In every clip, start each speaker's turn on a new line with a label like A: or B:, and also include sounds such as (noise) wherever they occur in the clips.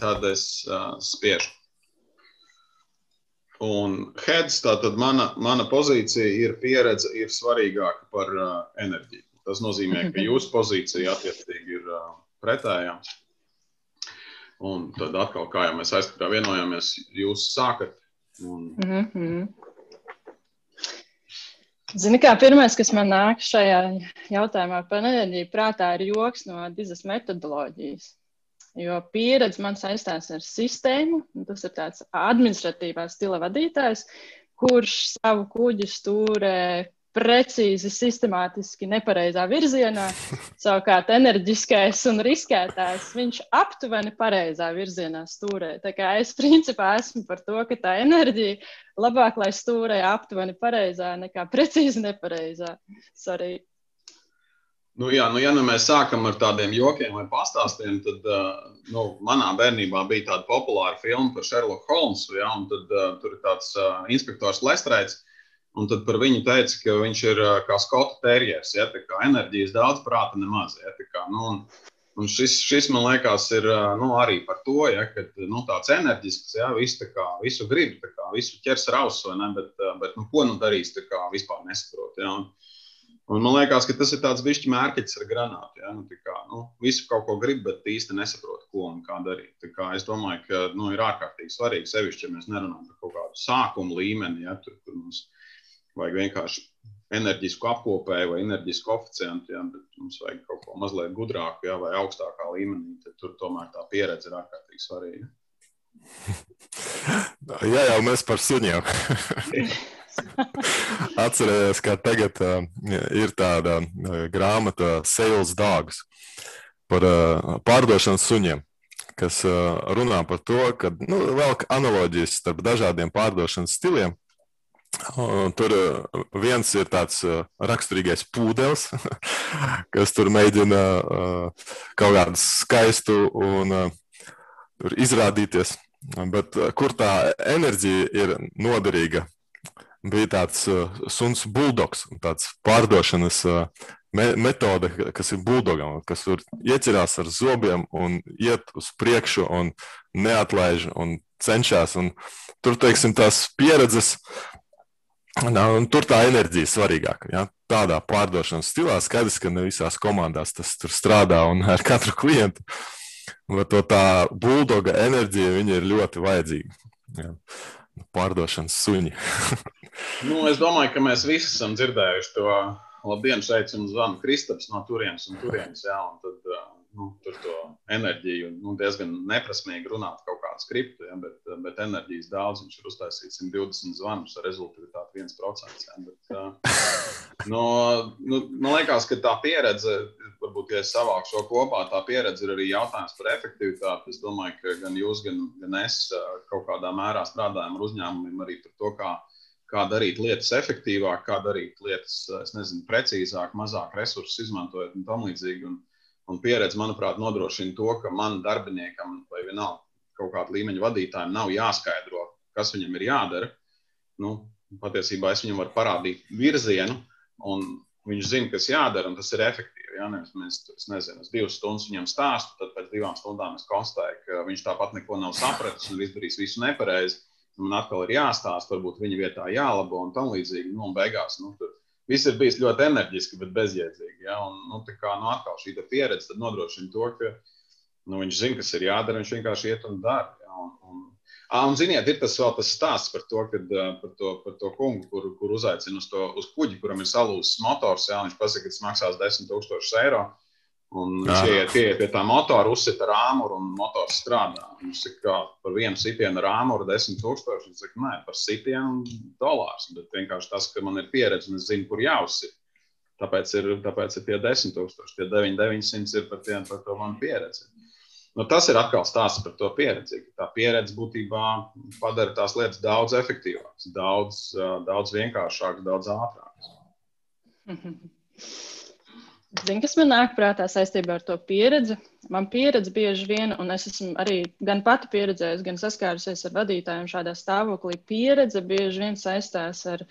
A: Tad es uh, spiežu. Un heads, tātad mana, mana pozīcija ir pieredze, ir svarīgāka par uh, enerģiju. Tas nozīmē, ka jūsu pozīcija attiecīgi ir uh, pretējā. Un tad atkal, kā jau mēs aizkatā vienojāmies, jūs sākat. Un...
B: Mm -hmm. Zini, kā pirmais, kas man nāk šajā jautājumā par enerģiju, prātā ir joks no dizas metodoloģijas. Jo pieredze man saistās ar sistēmu, tas ir tāds administratīvā stila vadītājs, kurš savu kuģi stūrē precīzi, sistemātiski nepareizā virzienā. (laughs) Savukārt, enerģiskais un riskētājs viņš aptuveni pareizā virzienā stūrē. Tā kā es principā esmu par to, ka tā enerģija labāk, lai stūrē aptuveni pareizā nekā precīzi nepareizā. Sorry.
A: Nu, jā, nu, ja nu mēs sākam ar tādiem jokiem vai pastāstiem, tad uh, nu, manā bērnībā bija tāda populāra filma par Sherlock Holmesu. Ja, tad, uh, tur ir tāds uh, inspektors Lestrēds, un tad par viņu teica, ka viņš ir kā skotu terjers. Ja, tā kā enerģijas daudz, prāta nemaz. Ja, kā, nu, un, un šis, šis, man liekas, ir nu, arī par to, ja, ka nu, tāds enerģisks, ja, visu, kā, visu grib, kā, visu ķers raus, ne, bet, bet nu, ko nu darīs, tā kā vispār nesaprot. Ja, un, Un man liekas, ka tas ir tāds višķi mērķis ar granātu. Ja? Nu, kā, nu, visu kaut ko grib, bet īsti nesaprot, ko un kā darīt. Tā kā es domāju, ka nu, ir ārkārtīgi svarīgi, sevišķi, ja mēs nerunājam par kaut kādu sākumu līmeni, ja? tur, kur mums vajag vienkārši enerģisku apkopēju vai enerģisku oficiantu, ja? bet mums vajag kaut ko mazliet gudrāku ja? vai augstākā līmenī. Tad tur tomēr tā pieredze ir ārkārtīgi svarīga. (laughs)
C: Jā, jau mēs par suņiem. (laughs) Atcerējos, ka tagad uh, ir tāda uh, grāmata Sales Dogs par uh, pārdošanas suņiem, kas uh, runā par to, ka nu, velk analoģijas starp dažādiem pārdošanas stiliem. Uh, tur uh, viens ir tāds uh, raksturīgais pūdelis, (laughs) kas tur mēģina uh, kaut kādu skaistu un uh, izrādīties. Bet kur tā enerģija ir noderīga bija tāds uh, suns buldogs, tāds pārdošanas uh, me metode, kas ir buldogam, kas tur ieķerās ar zobiem un iet uz priekšu un neatlaiž un cenšas. Un tur, teiksim, tās pieredzes, un tur tā enerģija svarīgāka. Ja? Tādā pārdošanas stilā skaidrs, ka ne visās komandās tas tur strādā un ar katru klientu. Bet to tā buldoga enerģija ir ļoti vajadzīga. Ja? Pārdošanas suņi. (laughs)
A: Nu, es domāju, ka mēs visi esam dzirdējuši to labdien, šeit jums zvana Kristaps no turienes un turienes. Jā, un tad, nu, tur to enerģiju nu, diezgan neprasmīgi runāt kaut kādu skriptu, ja, bet, bet enerģijas daudz. Viņš ir uztaisījis 120 zvanus ar rezultātu 1%. Ja, bet, (laughs) nu, nu, man liekas, ka tā pieredze, varbūt, ja es savāku šo kopā, tā pieredze ir arī jautājums par efektivitāti. Es domāju, ka gan jūs, gan, gan es kaut kādā mērā strādājam ar uzņēmumiem arī par to, kā kā darīt lietas efektīvāk, kā darīt lietas, nezinu, precīzāk, mazāk resursus izmantojot un tam līdzīgi. Un, un pieredze, manuprāt, nodrošina to, ka man darbiniekam vai vienalga kaut kāda līmeņa vadītājiem nav jāskaidro, kas viņam ir jādara. Nu, patiesībā es viņam varu parādīt virzienu, un viņš zina, kas jādara, un tas ir efektīvi. Ja? Nevis mēs, es nezinu, es divas stundas viņam stāstu, tad pēc divām stundām es konstatēju, ka viņš tāpat neko nav sapratis un izdarījis visu nepareizi man atkal ir jāstāsta, varbūt viņa vietā jālabo un tam līdzīgi. Nu, un beigās nu, tur viss ir bijis ļoti enerģiski, bet bezjēdzīgi. Ja? Un, nu, tā kā nu, atkal šī pieredze nodrošina to, ka nu, viņš zina, kas ir jādara, viņš vienkārši iet un dara. Ja? Un, un, À, un, ziniet, ir tas vēl tas stāsts par to, kad, par to, par to kungu, kur, kur uzaicina uz, to, uz kuģi, kuram ir salūzis motors. Jā, viņš pasaka, ka tas maksās 10,000 eiro. Un viņš ieiet pie, pie tā motora, uzsita rāmuru un motors strādā. Viņš saka, par vienu sitienu rāmuru 10,000. Viņš saka, nē, par sitienu dolārs. Bet vienkārši tas, ka man ir pieredze un es zinu, kur jāuzsit. Tāpēc ir, tāpēc ir tie 10,000. Tie 9,900 ir par, tie, par to manu pieredzi. Nu, tas ir atkal stāsts par to pieredzi. Tā pieredze būtībā padara tās lietas daudz efektīvākas, daudz, daudz vienkāršākas, daudz ātrākas. (laughs)
B: Zini, kas man nāk prātā saistībā ar to pieredzi? Man pieredze bieži vien, un es esmu arī gan pati pieredzējusi, gan saskārusies ar vadītājiem šādā stāvoklī. Pieredze bieži vien saistās ar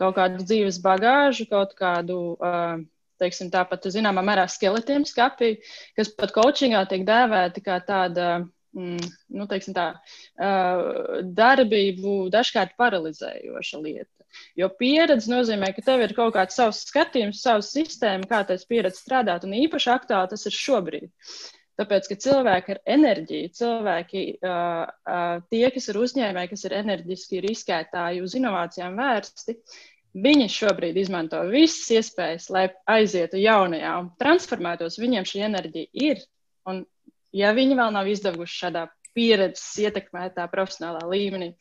B: kaut kādu dzīves bagāžu, kaut kādu teiksim, tāpat zināmā mērā skeletiem skapī, kas pat coachingā tiek dēvēti kā tāda. Mm, nu, tā, darbību dažkārt paralizējoša lieta. Jo pieredze nozīmē, ka tev ir kaut kāds savs skatījums, savs sistēma, kā tas pieredze strādāt, un īpaši aktuāli tas ir šobrīd. Tāpēc, ka cilvēki ar enerģiju, cilvēki, uh, uh, tie, kas ir uzņēmēji, kas ir enerģiski riskētāji, uz inovācijām vērsti, viņi šobrīd izmanto visas iespējas, lai aizietu jaunajā un transformētos. Viņiem šī enerģija ir. Un, ja viņi vēl nav izdevuši šādā pieredzes ietekmētā profesionālā līmenī,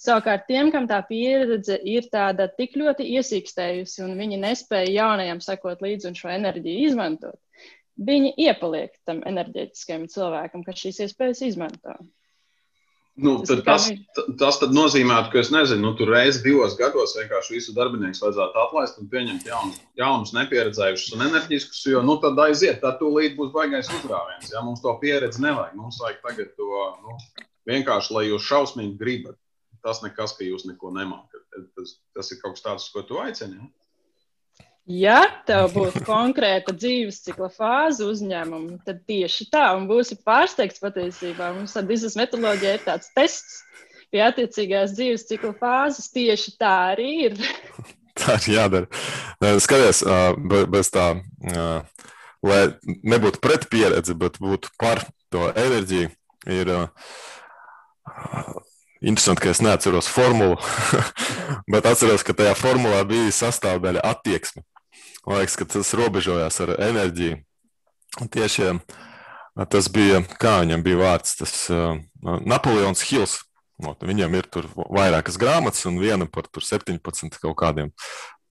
B: savukārt tiem, kam tā pieredze ir tāda tik ļoti iesīkstējusi un viņi nespēja jaunajam sekot līdzi un šo enerģiju izmantot, viņi iepaliek tam enerģētiskajam cilvēkam, kas šīs iespējas izmanto.
A: Nu, tas, tas, tas nozīmē, ka es nezinu, nu, tur reizes divos gados vienkārši visu darbinieku vajadzētu atlaist un pieņemt jaunus, jaunus nepieredzējušus un enerģiskus, jo nu, tad aiziet, tad tūlīt būs baigais uzrāviens. Ja? Mums to pieredzi nevajag. Mums vajag tagad to nu, vienkārši, lai jūs šausmīgi gribat. Tas nekas, ka jūs neko nemākat. Tas, tas ir kaut kas tāds, ko tu aicini. Ja?
B: Ja tev būtu konkrēta dzīves cikla fāze uzņēmumā, tad tieši tā, un būsi pārsteigts patiesībā. Mums ar biznesa metodoloģiju ir tāds tests pie attiecīgās dzīves cikla fāzes. Tieši tā arī ir. (laughs)
C: tā ir jādara. Skaties, bez tā, lai nebūtu pret pieredzi, bet būtu par to enerģiju, ir Interesanti, ka es neatceros formulu, (laughs) bet atceros, ka tajā formulā bija sastāvdaļa attieksme. Man liekas, ka tas robežojās ar enerģiju. Tieši tas bija, kā viņam bija vārds, tas uh, Napoleons Hills. Viņam ir vairākas grāmatas, un viena par 17 kaut kādiem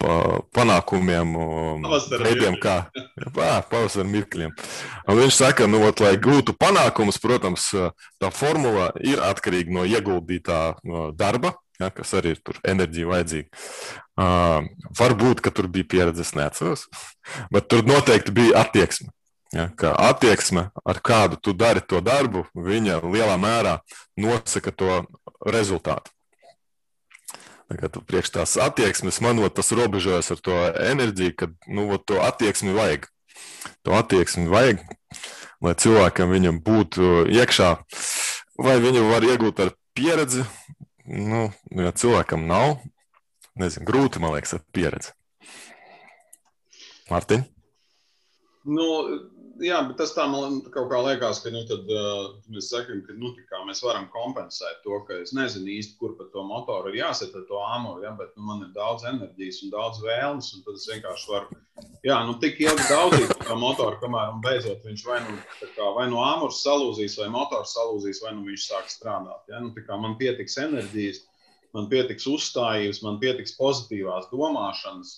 C: pa, panākumiem, veidiem, kā pavasara mirkļiem. Un viņš saka, nu, ot, lai gūtu panākumus, protams, tā formula ir atkarīga no ieguldītā no darba, ja, kas arī ir tur enerģija vajadzīga. Uh, varbūt, ka tur bija pieredze, es neatceros, (laughs) bet tur noteikti bija attieksme. Ja, ka attieksme, ar kādu tu dari to darbu, viņa lielā mērā nosaka to rezultātu. Priekš tās attieksmes man tas robežojas ar to enerģiju, ka nu, to attieksmi vajag. To attieksmi vajag, lai cilvēkam viņam būtu iekšā, vai viņu var iegūt ar pieredzi. Nu, ja cilvēkam nav, nezinu, grūti, man liekas, ar pieredzi. Mārtiņ?
A: Nu, jā, bet tas tā man kaut kā liekas, ka nu, tad, uh, mēs sakām, ka nu, mēs varam kompensēt to, ka es nezinu īsti, kur pa to motoru ir jāset ar to āmuru, ja, bet nu, man ir daudz enerģijas un daudz vēlmes, un tad es vienkārši varu, jā, nu tik ilgi daudzīt to motoru, kamēr beidzot viņš vai nu, kā, vai nu āmurs salūzīs, vai motors salūzīs, vai nu viņš sāk strādāt. Ja. Nu, man pietiks enerģijas man pietiks uzstājības, man pietiks pozitīvās domāšanas,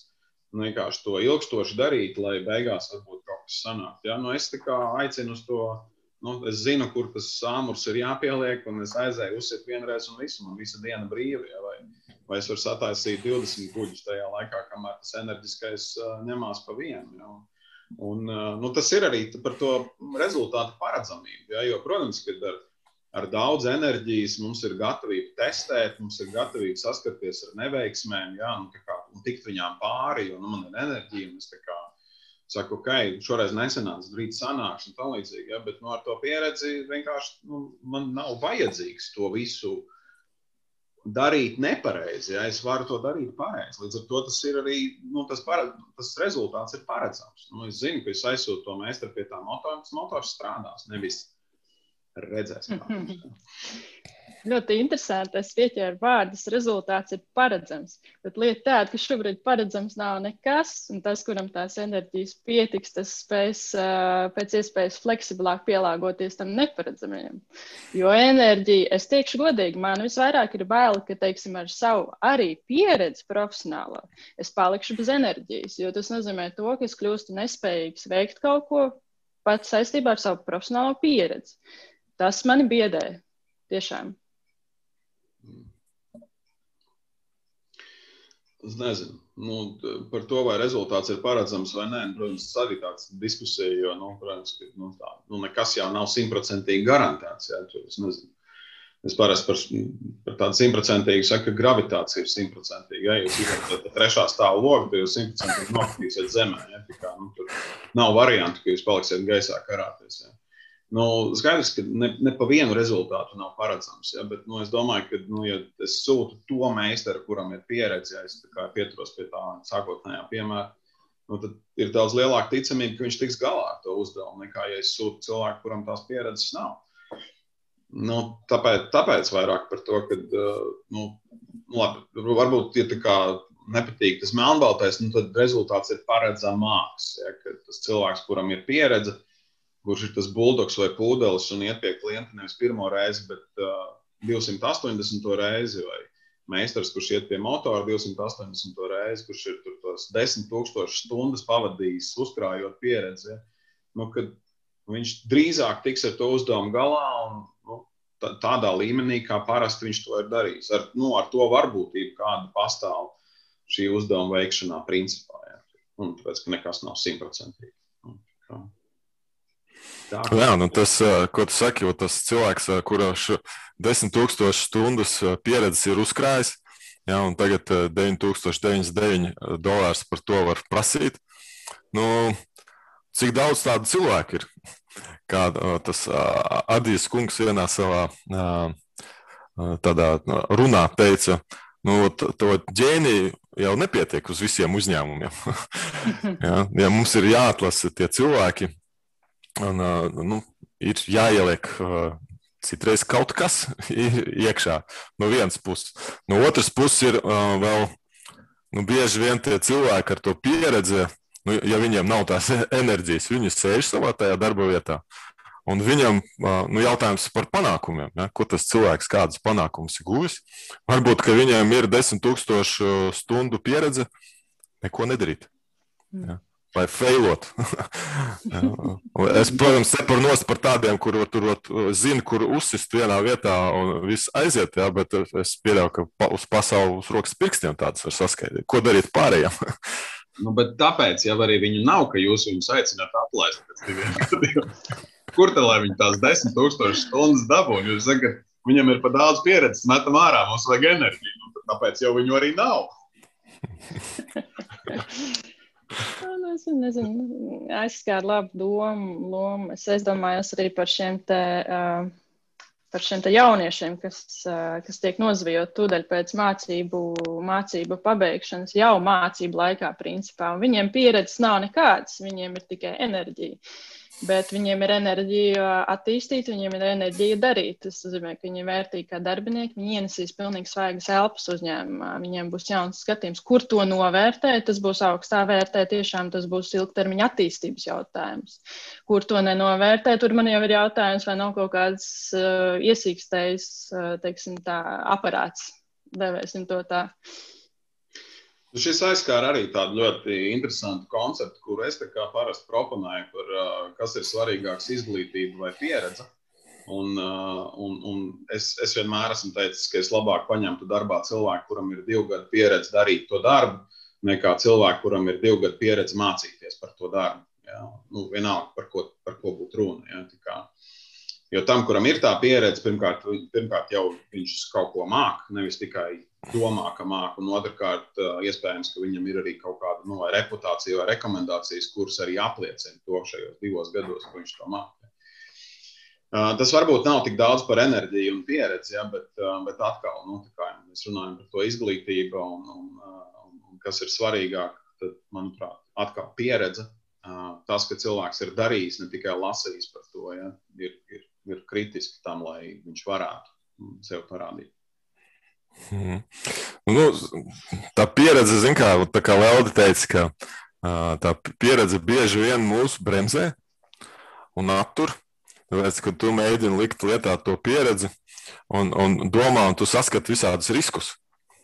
A: un vienkārši to ilgstoši darīt, lai beigās varbūt kaut kas sanāk. Ja? Nu, es aicinu uz to, nu, es zinu, kur tas sāmurs ir jāpieliek, un es aizēju uzsit vienreiz un visu, man visa diena brīva. Ja? Vai, vai es varu sataisīt 20 kuģus tajā laikā, kamēr tas enerģiskais uh, ņemās pa vienu. Ja? Un, uh, nu, tas ir arī par to rezultātu paredzamību. Ja? Jo, protams, ka ar ar daudz enerģijas, mums ir gatavība testēt, mums ir gatavība saskarties ar neveiksmēm, jā, un, kā, un tikt viņām pāri, jo nu, man ir enerģija. Es kā, saku, ok, šoreiz nesenāca, drīz sanāks un tā līdzīgi, ja, bet nu, ar to pieredzi vienkārši nu, man nav vajadzīgs to visu darīt nepareizi. Ja es varu to darīt pareizi. Līdz ar to tas ir arī nu, tas, para, tas rezultāts ir paredzams. Nu, es zinu, ka es aizsūtu to meistaru pie tā motora, tas motors strādās. Nevis Redzēsim.
B: Ļoti interesanti. Es pieķēru vārdus, rezultāts ir paredzams. Bet lieta tāda, ka šobrīd paredzams nav nekas, un tas, kuram tās enerģijas pietiks, tas spēs pēc iespējas fleksiblāk pielāgoties tam neparedzamajam. Jo enerģija, es teikšu godīgi, man visvairāk ir bail, ka, teiksim, ar savu arī pieredzi profesionālo, es palikšu bez enerģijas, jo tas nozīmē to, ka es kļūstu nespējīgs veikt kaut ko pats saistībā ar savu profesionālo pieredzi. Tas mani biedē. Tiešām.
A: Es nezinu nu, par to, vai rezultāts ir paredzams vai nē. Protams, tas arī tāds diskusija, jo, nu, protams, ka, nu, tā, nu, nekas jau nav simtprocentīgi garantēts. Jā, tur, es nezinu. Es parasti par, par tādu simtprocentīgu saku, ka gravitācija ir simtprocentīga. Ja jūs izvēlaties trešā stāva logu, tad jūs simtprocentīgi nokritīsiet zemē. Ja? Kā, nu, tur nav variantu, ka jūs paliksiet gaisā karāties. Ja. Nu, skaidrs, ka ne, ne pa vienu rezultātu nav paredzams. Ja, bet nu, es domāju, ka, nu, ja es sūtu to meistaru, kuram ir pieredze, ja es pieturos pie tā sākotnējā piemēra, nu, tad ir daudz lielāka ticamība, ka viņš tiks galā ar to uzdevumu, nekā ja es sūtu cilvēku, kuram tās pieredzes nav. Nu, tāpēc, tāpēc vairāk par to, ka, nu, nu labi, varbūt, ja tā kā nepatīk tas melnbaltais, nu, tad rezultāts ir paredzamāks. Ja, tas cilvēks, kuram ir pieredze, kurš ir tas buldogs vai pūdelis un iet pie klienta nevis pirmo reizi, bet uh, 280 reizi, vai meistars, kurš iet pie motora 280 reizi, kurš ir tur tos 10,000 stundas pavadījis, uzkrājot pieredzi. Nu, viņš drīzāk tiks ar to uzdevumu galā un nu, tādā līmenī, kā parasti viņš to ir darījis. Ar, nu, ar to varbūtību, kāda pastāv šī uzdevuma veikšanā, principā. Ja? Un, tāpēc, ka nekas nav simtprocentīgi.
C: Tā. Jā, nu tas, ko tu saki, jo tas cilvēks, kurš desmit tūkstošus stundas pieredzes ir uzkrājis, jā, un tagad 9099 dolārus par to var prasīt. Nu, cik daudz tādu cilvēku ir? Kā tas Adijas kungs vienā savā tādā runā teica, nu, to ģēniju jau nepietiek uz visiem uzņēmumiem. (laughs) ja, ja mums ir jāatlasa tie cilvēki, Un, nu, ir jāieliek citreiz kaut kas (laughs) iekšā no vienas puses. No otras puses ir vēl nu, bieži vien tie cilvēki ar to pieredzi, nu, ja viņiem nav tās (laughs) enerģijas, viņi sēž savā tajā darba vietā. Un viņam nu, jautājums par panākumiem, ja? ko tas cilvēks, kādas panākumus ir guvis. Varbūt, ka viņam ir desmit tūkstošu stundu pieredze, neko nedarīt. Ja? Vai failot. (laughs) es, protams, neparu nost par tādiem, kur tur zinu, kur uzsist vienā vietā un viss aiziet, jā, bet es pieļauju, ka pa, uz pasaules rokas pirkstiem tādas var saskaidrot. Ko darīt pārējiem? (laughs)
A: nu, bet tāpēc jau arī viņu nav, ka jūs viņus aicināt atlaist pēc diviem (laughs) gadiem. Kur tad lai viņi tās desmit tūkstošas stundas dabū? Jūs sakat, viņam ir pa daudz pieredzes, metam ārā, mums vajag enerģiju. Nu, tāpēc jau viņu arī nav.
B: Nu, es nezinu, aizskāru labu domu. Lomu. Es, domāju arī par šiem te. Uh, par šiem jauniešiem, kas, kas tiek nozvijoti tūdaļ pēc mācību, mācību pabeigšanas, jau mācību laikā, principā. Un viņiem pieredzes nav nekādas, viņiem ir tikai enerģija bet viņiem ir enerģija attīstīt, viņiem ir enerģija darīt. Tas nozīmē, ka viņi ir vērtīgi kā darbinieki, viņi ienesīs pilnīgi svaigas elpas uzņēmumā. Viņiem būs jauns skatījums, kur to novērtēt. Tas būs augstā vērtē, tiešām tas būs ilgtermiņa attīstības jautājums. Kur to nenovērtē, tur man jau ir jautājums, vai nav kaut kāds uh, iesīkstējs, uh, teiksim, tā aparāts, devēsim to tā. Uh,
A: šis aizskāra arī tādu ļoti interesantu konceptu, kuru es parasti proponēju par kas ir svarīgāks - izglītība vai pieredze. Un, un, un es, es vienmēr esmu teicis, ka es labāk paņemtu darbā cilvēku, kuram ir divu gadu pieredze darīt to darbu, nekā cilvēku, kuram ir divu gadu pieredze mācīties par to darbu. Ja? Nu, vienalga, par ko, par ko būtu runa. Ja? Jo tam, kuram ir tā pieredze, pirmkārt, pirmkārt jau viņš kaut ko māca, nevis tikai domā, ka māca. Un otrkārt, iespējams, ka viņam ir arī kaut kāda nu, vai reputācija vai rekomendācijas, kuras arī apliecina to šajos divos gados, ko viņš to māca. Tas varbūt nav tik daudz par enerģiju un pieredzi, ja, bet, bet atkal nu, mēs runājam par to izglītību un, un, un, un kas ir svarīgāk. Tad, manuprāt, atkal pieredze. Tas, ka cilvēks ir darījis, ne tikai lasījis par to, ja, ir, ir ir kritiski tam, lai viņš varētu sev parādīt.
C: Hmm. Nu, tā pieredze, kā, tā kā Lelde teica, ka tā pieredze bieži vien mūs bremzē un attur. Tāpēc, kad tu mēģini likt lietā to pieredzi un, un domā, un tu saskati visādus riskus.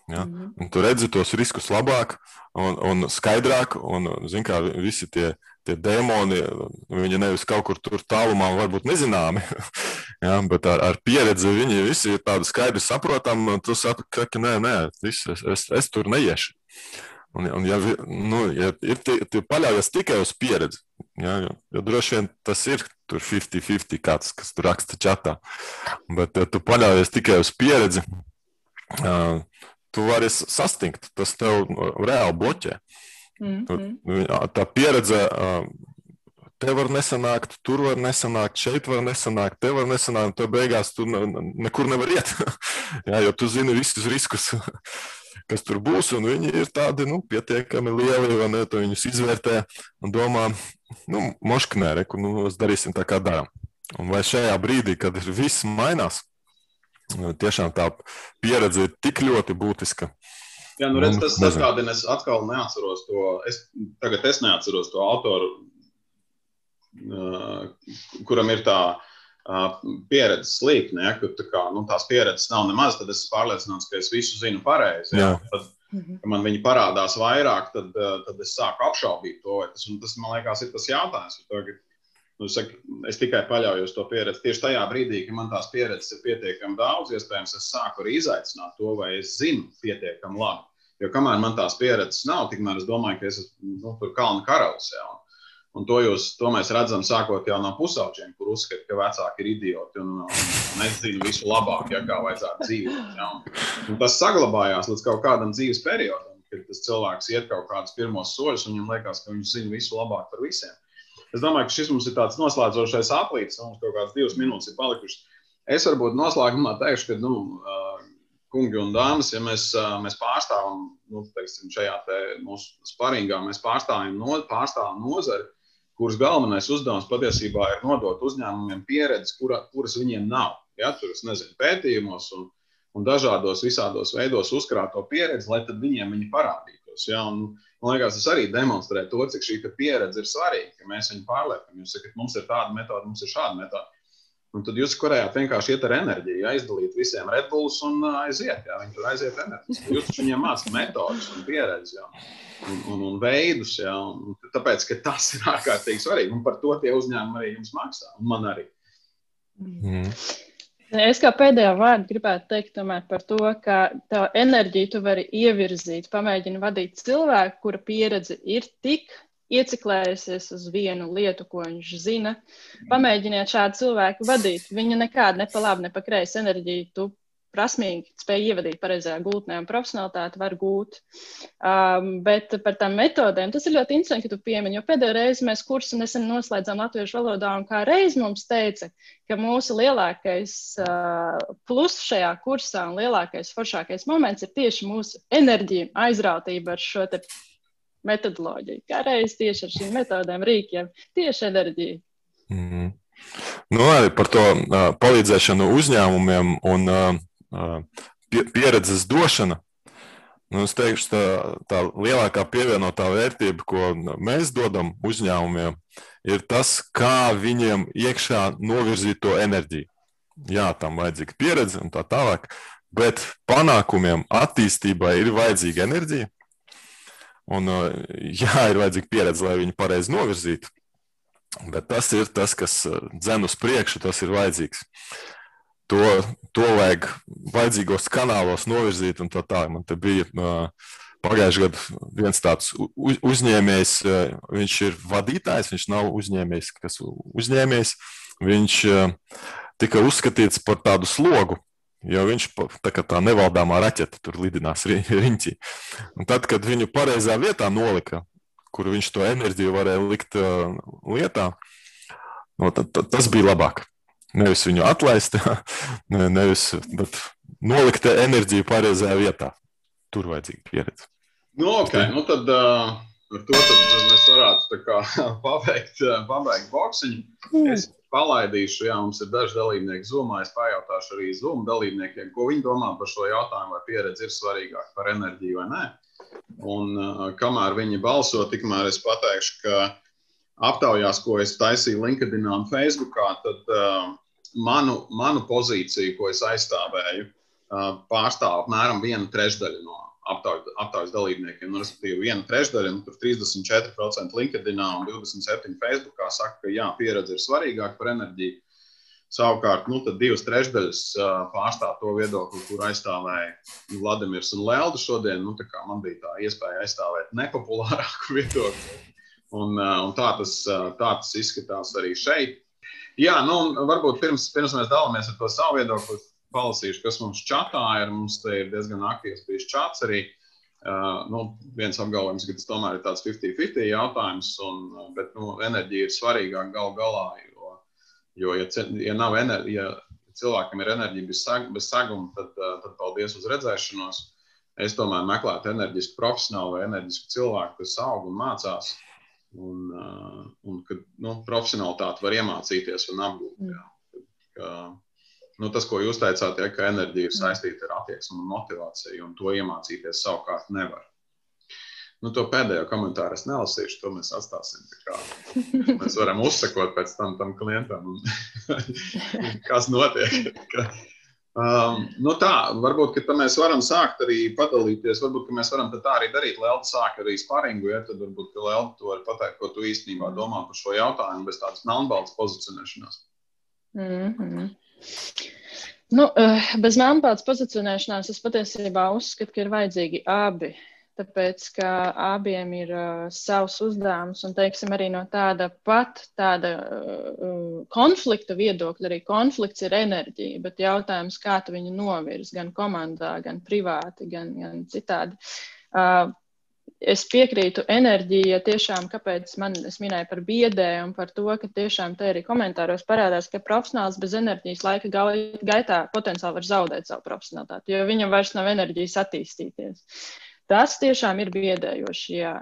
C: Ja? Mm -hmm. Un tu redzi tos riskus labāk un, un skaidrāk, un zin, kā, visi tie tie demoni, viņi nevis kaut kur tur tālumā, varbūt nezināmi, (laughs) ja, bet ar, ar pieredzi viņi visi ir tādi skaidri saprotami. Tu saproti, ka nē, nē, viss, es, es, es tur neiešu. Un, un ja, nu, ja ir tie paļaujas tikai uz pieredzi, ja, jo droši vien tas ir 50-50, kāds, kas tur raksta čatā, bet ja tu paļaujies tikai uz pieredzi, uh, tu vari sastingt, tas tev reāli bloķē.
B: Mm -hmm.
C: Tā pieredze te var nesanākt, tur var nesanākt, šeit var nesanākt, te var nesanākt. Tur beigās tu nekur nevar iet. (laughs) Jā, jo tu zini visus riskus, (laughs) kas tur būs. Viņi ir tādi nu, pietiekami lieli, vai ne? Tu viņus izvērtē un domā, nu, mošknē, re, nu, darīsim tā, kā darām. Un vai šajā brīdī, kad viss mainās, tiešām tā pieredze ir tik ļoti būtiska.
A: Jā, nu redz, tas sastādina, es atkal neatceros to, es, tagad es neatceros to autoru, kuram ir tā pieredzes līkne, ja, ka tā kā, nu, tās pieredzes nav nemaz, tad es pārliecināts, ka es visu zinu pareizi. Ja, tad, mhm. kad man viņi parādās vairāk, tad, tad es sāku apšaubīt to. Tas, tas man liekas, ir tas jautājums. To, ka, Nu, saku, es tikai paļaujos to pieredzi. Tieši tajā brīdī, kad man tās pieredzes ir pietiekami daudz, iespējams, es sāku arī izaicināt to, vai es zinu pietiekami labi. Jo kamēr man tās pieredzes nav, tikmēr es domāju, ka es esmu nu, tur kalna karalis. Ja, un, un to, jūs, to mēs redzam sākot no pusauģiem, kur uzskata, ka vecāki ir idioti un, un, zinu visu labāk, ja, kā vajadzētu dzīvot. Ja, un, un tas saglabājās līdz kaut kādam dzīves periodam, kad tas cilvēks iet kaut kādus pirmos soļus un viņam liekas, ka viņš zina visu labāk par visiem. Es domāju, ka šis mums ir tāds noslēdzošais aplīts, mums kaut kādas divas minūtes ir palikušas. Es varbūt noslēgumā teikšu, ka, nu, kungi un dāmas, ja mēs, mēs pārstāvam nu, teiksim, šajā te mūsu sparingā, mēs pārstāvam, no, pārstāvam nozari, kuras galvenais uzdevums patiesībā ir nodot uzņēmumiem pieredzi, kura, kuras viņiem nav. Ja, tur es nezinu, pētījumos un, un dažādos visādos veidos uzkrāto pieredzi, lai tad viņiem viņi parādītos. Ja, un, Man liekas, tas arī demonstrē to, cik šī pieredze ir svarīga, ka mēs viņu pārliekam. Jūs sakat, mums ir tāda metode, mums ir šāda metode. Un tad jūs korejāt vienkārši iet ar enerģiju, ja, izdalīt visiem redbullus un uh, aiziet. Jā, viņi tur aiziet enerģiski. Jūs taču viņiem mācāt metodus un pieredzi jā, un, un, un veidus. Jā, un tāpēc, ka tas ir ārkārtīgi svarīgi. Un par to tie uzņēmumi arī jums maksā. Un man arī.
B: Mm. Es kā pēdējā vārdu gribētu teikt par to, ka tā enerģiju tu vari ievirzīt, pamēģini vadīt cilvēku, kura pieredze ir tik ieciklējusies uz vienu lietu, ko viņš zina. Pamēģiniet šādu cilvēku vadīt. Viņa nekādu ne pa labi, ne pa kreisi enerģiju tu prasmīgi spēj ievadīt pareizajā gultnē un profesionālitāti var gūt. Um, bet par tām metodēm tas ir ļoti interesanti, ka tu piemini, jo pēdējo reizi mēs kursu nesen noslēdzām latviešu valodā un kā reiz mums teica, ka mūsu lielākais uh, plus šajā kursā un lielākais foršākais moments ir tieši mūsu enerģija, aizrautība ar šo te metodoloģiju. Kā reiz tieši ar šīm metodēm, rīkiem, tieši enerģija.
C: Mm -hmm. Nu, arī par to uh, palīdzēšanu uzņēmumiem un uh, pieredzes došana. Nu, es teikšu, tā, tā lielākā pievienotā vērtība, ko mēs dodam uzņēmumiem, ir tas, kā viņiem iekšā novirzīt to enerģiju. Jā, tam vajadzīga pieredze un tā tālāk, bet panākumiem, attīstībai ir vajadzīga enerģija. Un, jā, ir vajadzīga pieredze, lai viņu pareizi novirzītu. Bet tas ir tas, kas dzen uz priekšu, tas ir vajadzīgs to, to vajag vajadzīgos kanālos novirzīt. Man te bija uh, pagājušajā gadā viens tāds uz, uzņēmējs, uh, viņš ir vadītājs, viņš nav uzņēmējs, kas uzņēmējs. Viņš uh, tika uzskatīts par tādu slogu. Jo viņš tā kā tā nevaldāmā raķete tur lidinās (laughs) riņķī. Un tad, kad viņu pareizā vietā nolika, kur viņš to enerģiju varēja likt uh, lietā, no, tad, tad, tas bija labāk. Nevis viņu atlaist, (laughs) ne, nevis nolikt enerģiju pareizajā vietā. Tur vajadzīga pieredze.
A: Nu, okay. nu tad, uh, ar to mēs varētu kā, (laughs) paveikt, uh, paveikt boxiņu. Mm. Es palaidīšu, jā, mums ir daži dalībnieki Zoomā. Es pajautāšu arī Zoom dalībniekiem, ko viņi domā par šo jautājumu, vai pieredze ir svarīgāka par enerģiju vai nē. Un uh, kamēr viņi balso, tikmēr es pateikšu, ka aptaujās, ko es taisīju LinkedIn un Facebook, tad uh, manu, manu pozīciju, ko es aizstāvēju, pārstāv apmēram viena trešdaļa no aptaujas, dalībniekiem. Nu, respektīvi, viena trešdaļa, nu, 34% LinkedIn un 27% Facebookā saka, ka jā, pieredze ir svarīgāka par enerģiju. Savukārt, nu, divas trešdaļas pārstāv to viedokli, kur aizstāvēja Vladimirs un Lelda šodien. Nu, man bija tā iespēja aizstāvēt nepopulārāku (laughs) viedokli. Un, un tā, tas, tā tas izskatās arī šeit. Jā, nu, varbūt pirms, pirms mēs dalāmies ar to savu viedokli, palasīšu, kas mums čatā ir. Mums te ir diezgan aktīvs bijis čats arī. Uh, nu, viens apgalvojums, ka tas tomēr ir tāds 50-50 jautājums, un, bet nu, enerģija ir svarīgāka gal galā. Jo, jo ja, ja, nav enerģija, ja cilvēkam ir enerģija bez, sag, bez saguma, tad, tad paldies uz redzēšanos. Es tomēr meklētu enerģisku profesionālu vai enerģisku cilvēku, kas aug un mācās. Un, un kad nu, profesionālitāti var iemācīties un apgūt. Mm. Jā. Ka, nu, tas, ko jūs teicāt, ja, ka enerģija ir saistīta ar attieksmi un motivāciju, un to iemācīties savukārt nevar. Nu, to pēdējo komentāru es nelasīšu, to mēs atstāsim. (laughs) Mēs varam uzsekot pēc tam tam klientam, (laughs) kas notiek. Um, nu tā, varbūt mēs varam sākt arī padalīties. Varbūt mēs varam tā arī darīt. Lelda sāk arī sparingu, ja tad varbūt Lelda to var pateikt, ko tu īstenībā domā par šo jautājumu bez tādas melnbaltas pozicionēšanās.
B: Mm -hmm. Nu, eh, bez melnpādas pozicionēšanās es patiesībā uzskatu, ka ir vajadzīgi abi. Tāpēc, ka abiem ir uh, savs uzdevums, un teiksim, arī no tāda pat tāda uh, konflikta viedokļa, arī konflikts ir enerģija, bet jautājums, kā tu viņu novirs gan komandā, gan privāti, gan, gan citādi. Uh, es piekrītu enerģija, tiešām, kāpēc man es minēju par biedēju un par to, ka tiešām te arī komentāros parādās, ka profesionāls bez enerģijas laika gaitā potenciāli var zaudēt savu profesionālitāti, jo viņam vairs nav enerģijas attīstīties. Tas tiešām ir biedējoši, jā.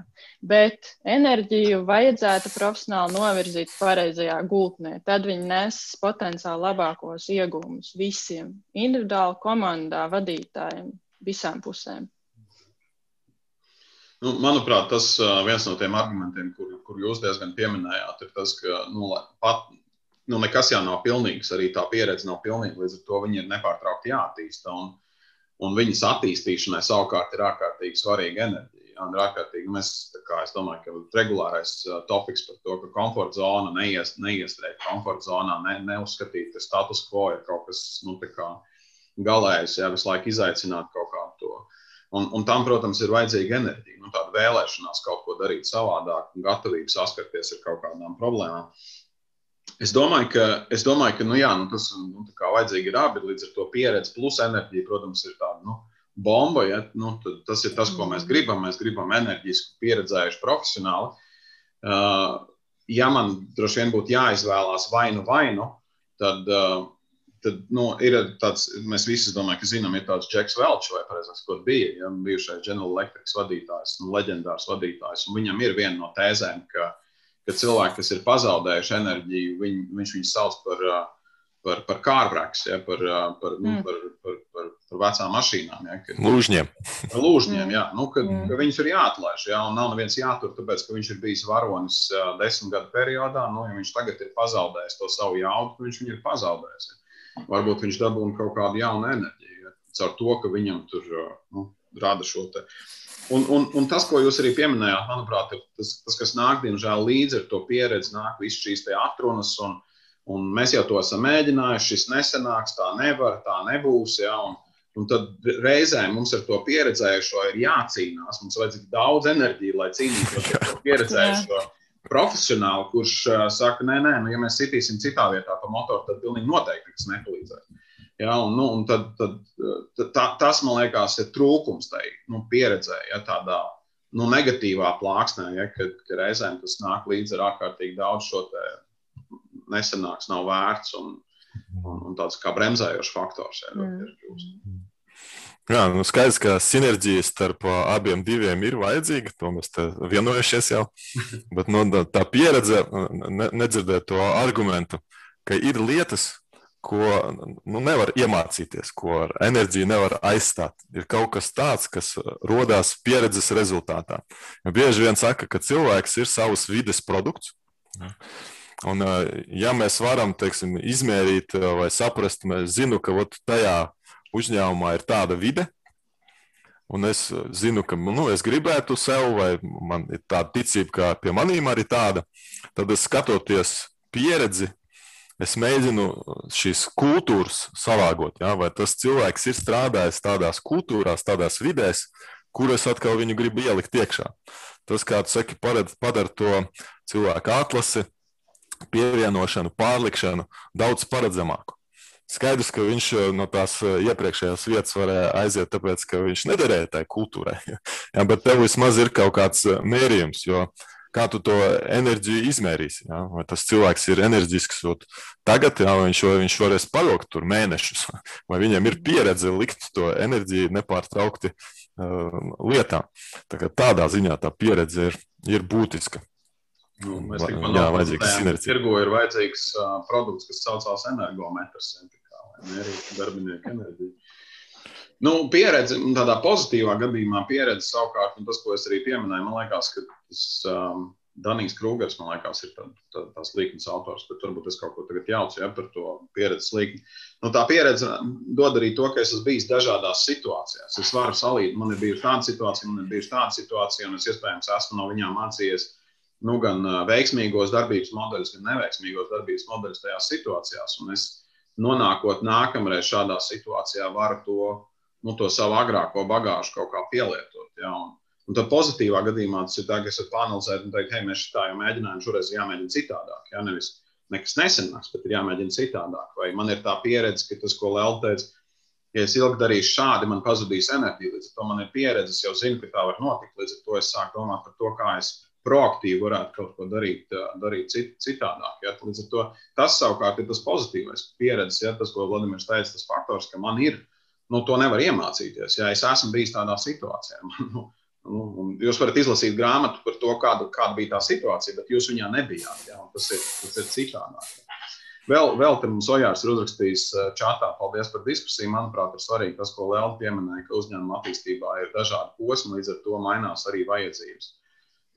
B: Bet enerģiju vajadzētu profesionāli novirzīt pareizajā gultnē. Tad viņi nes potenciāli labākos iegūmus visiem, individuāli, komandā, vadītājiem, visām pusēm.
A: Nu, manuprāt, tas uh, viens no tiem argumentiem, kur, kur jūs diezgan pieminējāt, ir tas, ka nu, pat nu, nekas jau nav pilnīgs, arī tā pieredze nav pilnīga. Līdz ar to viņi ir nepārtraukti jāattīsta. Un, un viņas attīstīšanai savukārt ir ārkārtīgi svarīga enerģija. Jā, ir ārkārtīgi, mēs, kā, es domāju, ka regulārais topiks par to, ka komforta zona neies, neiestrēgt komforta zonā, ne, neuzskatīt, ka status quo ir kaut kas nu, galējs, jā, visu laiku izaicināt kaut kādu to Un, un tam, protams, ir vajadzīga enerģija, nu, tāda vēlēšanās kaut ko darīt savādāk, un gatavība saskarties ar kaut kādām problēmām. Es domāju, ka, es domāju, ka nu, jā, nu, tas nu, vajadzīgi ir abi. Līdz ar to pieredzi plus enerģija, protams, ir tāda nu, bomba. Ja? Nu, tas ir tas, ko mēs gribam. Mēs gribam enerģisku, pieredzējušu profesionāli. Uh, ja man droši vien būtu jāizvēlās vainu vainu, tad uh, tad nu, ir tāds, mēs visi domājam, ka zinām, ir tāds Džeks Velčs, vai precīzāk, kur bija ja, bijušais General Electric vadītājs, nu, leģendārs vadītājs. Viņam ir viena no tēzēm, ka, ka cilvēki, kas ir pazaudējuši enerģiju, viņ, viņš viņus sauc par, par, par kārbraks, ja, par, par, nu, mm. par, par, par, par vecām mašīnām. Ja,
C: kad, lūžņiem.
A: Par lūžņiem, jā. Nu, kad, mm. ka viņus ir jāatlaiž, ja, un nav neviens jātur, tāpēc, ka viņš ir bijis varonis desmit gadu periodā. Nu, ja viņš tagad ir pazaudējis to savu jaudu, tad viņš viņu ir pazaudējis. Ja varbūt viņš dabūna kaut kādu jaunu enerģiju. Ja, caur to, ka viņam tur nu, rada šo te. Un, un, un tas, ko jūs arī pieminējāt, manuprāt, ir tas, tas kas nāk, diemžēl, līdzi ar to pieredzi, nāk visas šīs atrunas. Un, un mēs jau to esam mēģinājuši, šis nesenāks, tā nevar, tā nebūs. Ja, un, un tad reizēm mums ar to pieredzējušo ir jācīnās. Mums vajadzīga daudz enerģijas, lai cīnītos ar to pieredzējušo profesionāli, kurš uh, saka, nē, nē, nu, ja mēs sitīsim citā vietā pa motoru, tad pilnīgi noteikti tas nepalīdzēs. Ja, un, nu, un tad, tad, tad, tā, tas, man liekas, ir trūkums tai nu, pieredzē, ja tādā nu, negatīvā plāksnē, ja, kad, kad reizēm tas nāk līdzi ar ārkārtīgi daudz šo nesenāks, nav vērts un, un, un tāds kā bremzējošs faktors. Ja, mm. ir,
C: Jā, nu skaidrs, ka sinerģija starp abiem diviem ir vajadzīga. To mēs vienojušies jau. (laughs) Bet nu, tā pieredze, ne, nedzirdēt to argumentu, ka ir lietas, ko nu, nevar iemācīties, ko ar enerģiju nevar aizstāt. Ir kaut kas tāds, kas radās pieredzes rezultātā. Ja bieži vien saka, ka cilvēks ir savs vides produkts. Un, ja mēs varam teiksim, izmērīt vai saprast, mēs zinām, ka tajā uzņēmumā ir tāda vide, un es zinu, ka nu, es gribētu sev, vai man ir tāda ticība, ka pie maniem arī tāda, tad es skatoties pieredzi, es mēģinu šīs kultūras salāgot. Ja? Vai tas cilvēks ir strādājis tādās kultūrās, tādās vidēs, kuras atkal viņu grib ielikt iekšā. Tas, kā tu saki, padara to cilvēku atlasi, pievienošanu, pārlikšanu daudz paredzamāku. Skaidrs, ka viņš no tās iepriekšējās vietas varēja aiziet, tāpēc, ka viņš nederēja tai kultūrai. (laughs) Jā, bet tev vismaz ir kaut kāds mērījums, jo kā tu to enerģiju izmērīsi. Jā? Vai tas cilvēks ir enerģisks tagad, jā, vai viņš, viņš varēs pavilkt tur mēnešus, (laughs) vai viņam ir pieredze likt to enerģiju nepārtraukti uh, lietā. Tā tādā ziņā tā pieredze ir, ir būtiska.
A: Nu, mēs tikko nopērkam, ka tirgo ir vajadzīgs uh, produkts, kas saucās energometrs, lai mērītu darbinieku enerģiju. Nu, pieredze, tādā pozitīvā gadījumā pieredze savukārt, un tas, ko es arī pieminēju, man liekas, ka tas um, Danijs Krūgers, man liekas, ir tā, tā, tās līnijas autors, bet varbūt es kaut ko tagad jaucu ja, par to pieredzes līniju. Nu, tā pieredze dod arī to, ka es esmu bijis dažādās situācijās. Es varu salīdzināt, man ir bijusi tāda situācija, man ir bijusi tāda situācija, un es iespējams esmu no viņām mācījies nu, gan veiksmīgos darbības modeļus, gan neveiksmīgos darbības modeļus tajās situācijās. Un es nonākot nākamreiz šādā situācijā, varu to, nu, to savu agrāko bagāžu kaut kā pielietot. Ja? Un, un tad pozitīvā gadījumā tas ir tā, ka es varu panelizēt un teikt, hei, mēs tā jau mēģinājām, šoreiz jāmēģina citādāk. Ja? Nevis nekas nesenāks, bet ir jāmēģina citādāk. Vai man ir tā pieredze, ka tas, ko Lēl teica, ja es ilgi darīšu šādi, man pazudīs enerģija. Līdz ar to man ir pieredze, es jau zinu, ka tā var notikt. Līdz ar to es sāku domāt par to, kā es proaktīvi varētu kaut ko darīt, darīt cit, citādāk. Ja? Līdz ar to tas savukārt ir tas pozitīvais pieredzes, ja? tas, ko Vladimirs teica, tas faktors, ka man ir, nu, to nevar iemācīties. Ja es esmu bijis tādā situācijā, (laughs) nu, nu, jūs varat izlasīt grāmatu par to, kāda, kāda bija tā situācija, bet jūs viņā nebijāt. Ja? Tas ir, tas ir citādāk. Vēl, vēl te mums Ojārs ir uzrakstījis čatā. Paldies par diskusiju. Manuprāt, ir svarīgi tas, ko Liela pieminēja, ka uzņēmuma attīstībā ir dažādi posmi, līdz ar to mainās arī vajadzības.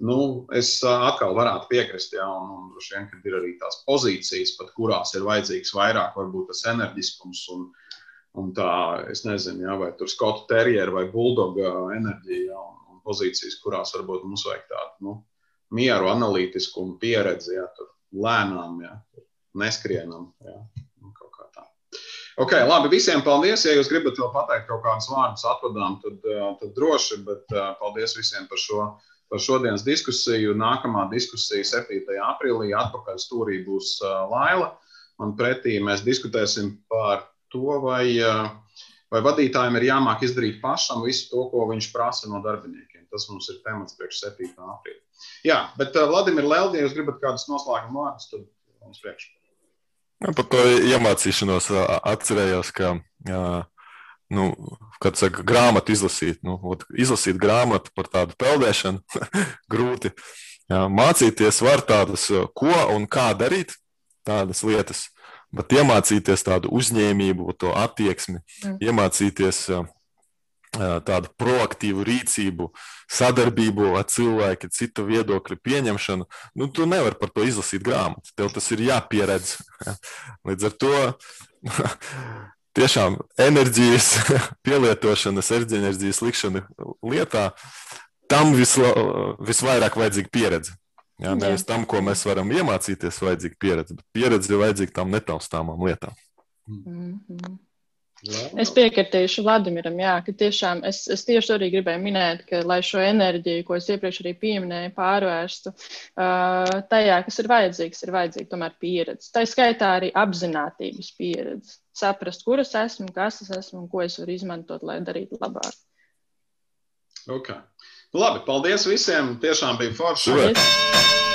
A: Nu, es atkal varētu piekrist, un droši vien, ka ir arī tās pozīcijas, pat kurās ir vajadzīgs vairāk, varbūt tas enerģiskums un, un tā, es nezinu, jā, vai tur skotu terjeru vai buldoga enerģija, jā, un, un pozīcijas, kurās varbūt mums vajag tādu nu, mieru, analītiskumu, pieredzi, jā, tur lēnām, jā, tur neskrienam. Jā. Ok, labi, visiem paldies. Ja jūs gribat vēl pateikt kaut kādus vārdus, atvadām, tad, tad droši, bet paldies visiem par šo par šodienas diskusiju. Nākamā diskusija 7. aprīlī atpakaļ stūrī būs Laila. Man pretī mēs diskutēsim par to, vai, vai vadītājiem ir jāmāk izdarīt pašam visu to, ko viņš prasa no darbiniekiem. Tas mums ir temats priekš 7. aprīļa. Jā, bet Vladimir Leldi, ja jūs gribat kādus noslēguma vārdus, tad mums priekš.
C: Par to iemācīšanos atcerējos, ka nu, kad saka, grāmatu izlasīt, nu, izlasīt grāmatu par tādu peldēšanu, (laughs) grūti. Jā, mācīties var tādas, ko un kā darīt, tādas lietas, bet iemācīties tādu uzņēmību, to attieksmi, mm. iemācīties tādu proaktīvu rīcību, sadarbību ar cilvēku, citu viedokļu pieņemšanu. Nu, tu nevari par to izlasīt grāmatu. Tev tas ir jāpieredz. (laughs) Līdz ar to (laughs) tiešām enerģijas (laughs) pielietošanas, enerģijas likšana lietā, tam visla, visvairāk vajadzīga pieredze. Jā, nevis Jā. tam, ko mēs varam iemācīties, vajadzīga pieredze, bet pieredze ir vajadzīga tam netaustāmām lietām.
B: Mm -hmm. Es piekritīšu Vladimiram, jā, ka tiešām es, es tieši arī gribēju minēt, ka, lai šo enerģiju, ko es iepriekš arī pieminēju, pārvērstu uh, tajā, kas ir vajadzīgs, ir vajadzīga tomēr pieredze. Tā skaitā arī apzinātības pieredze. Saprast, kur es esmu, kas es esmu un ko es varu izmantot, lai darītu labāk.
A: Okay. Labi, paldies visiem. Tiešām bija forši.
C: Paldies.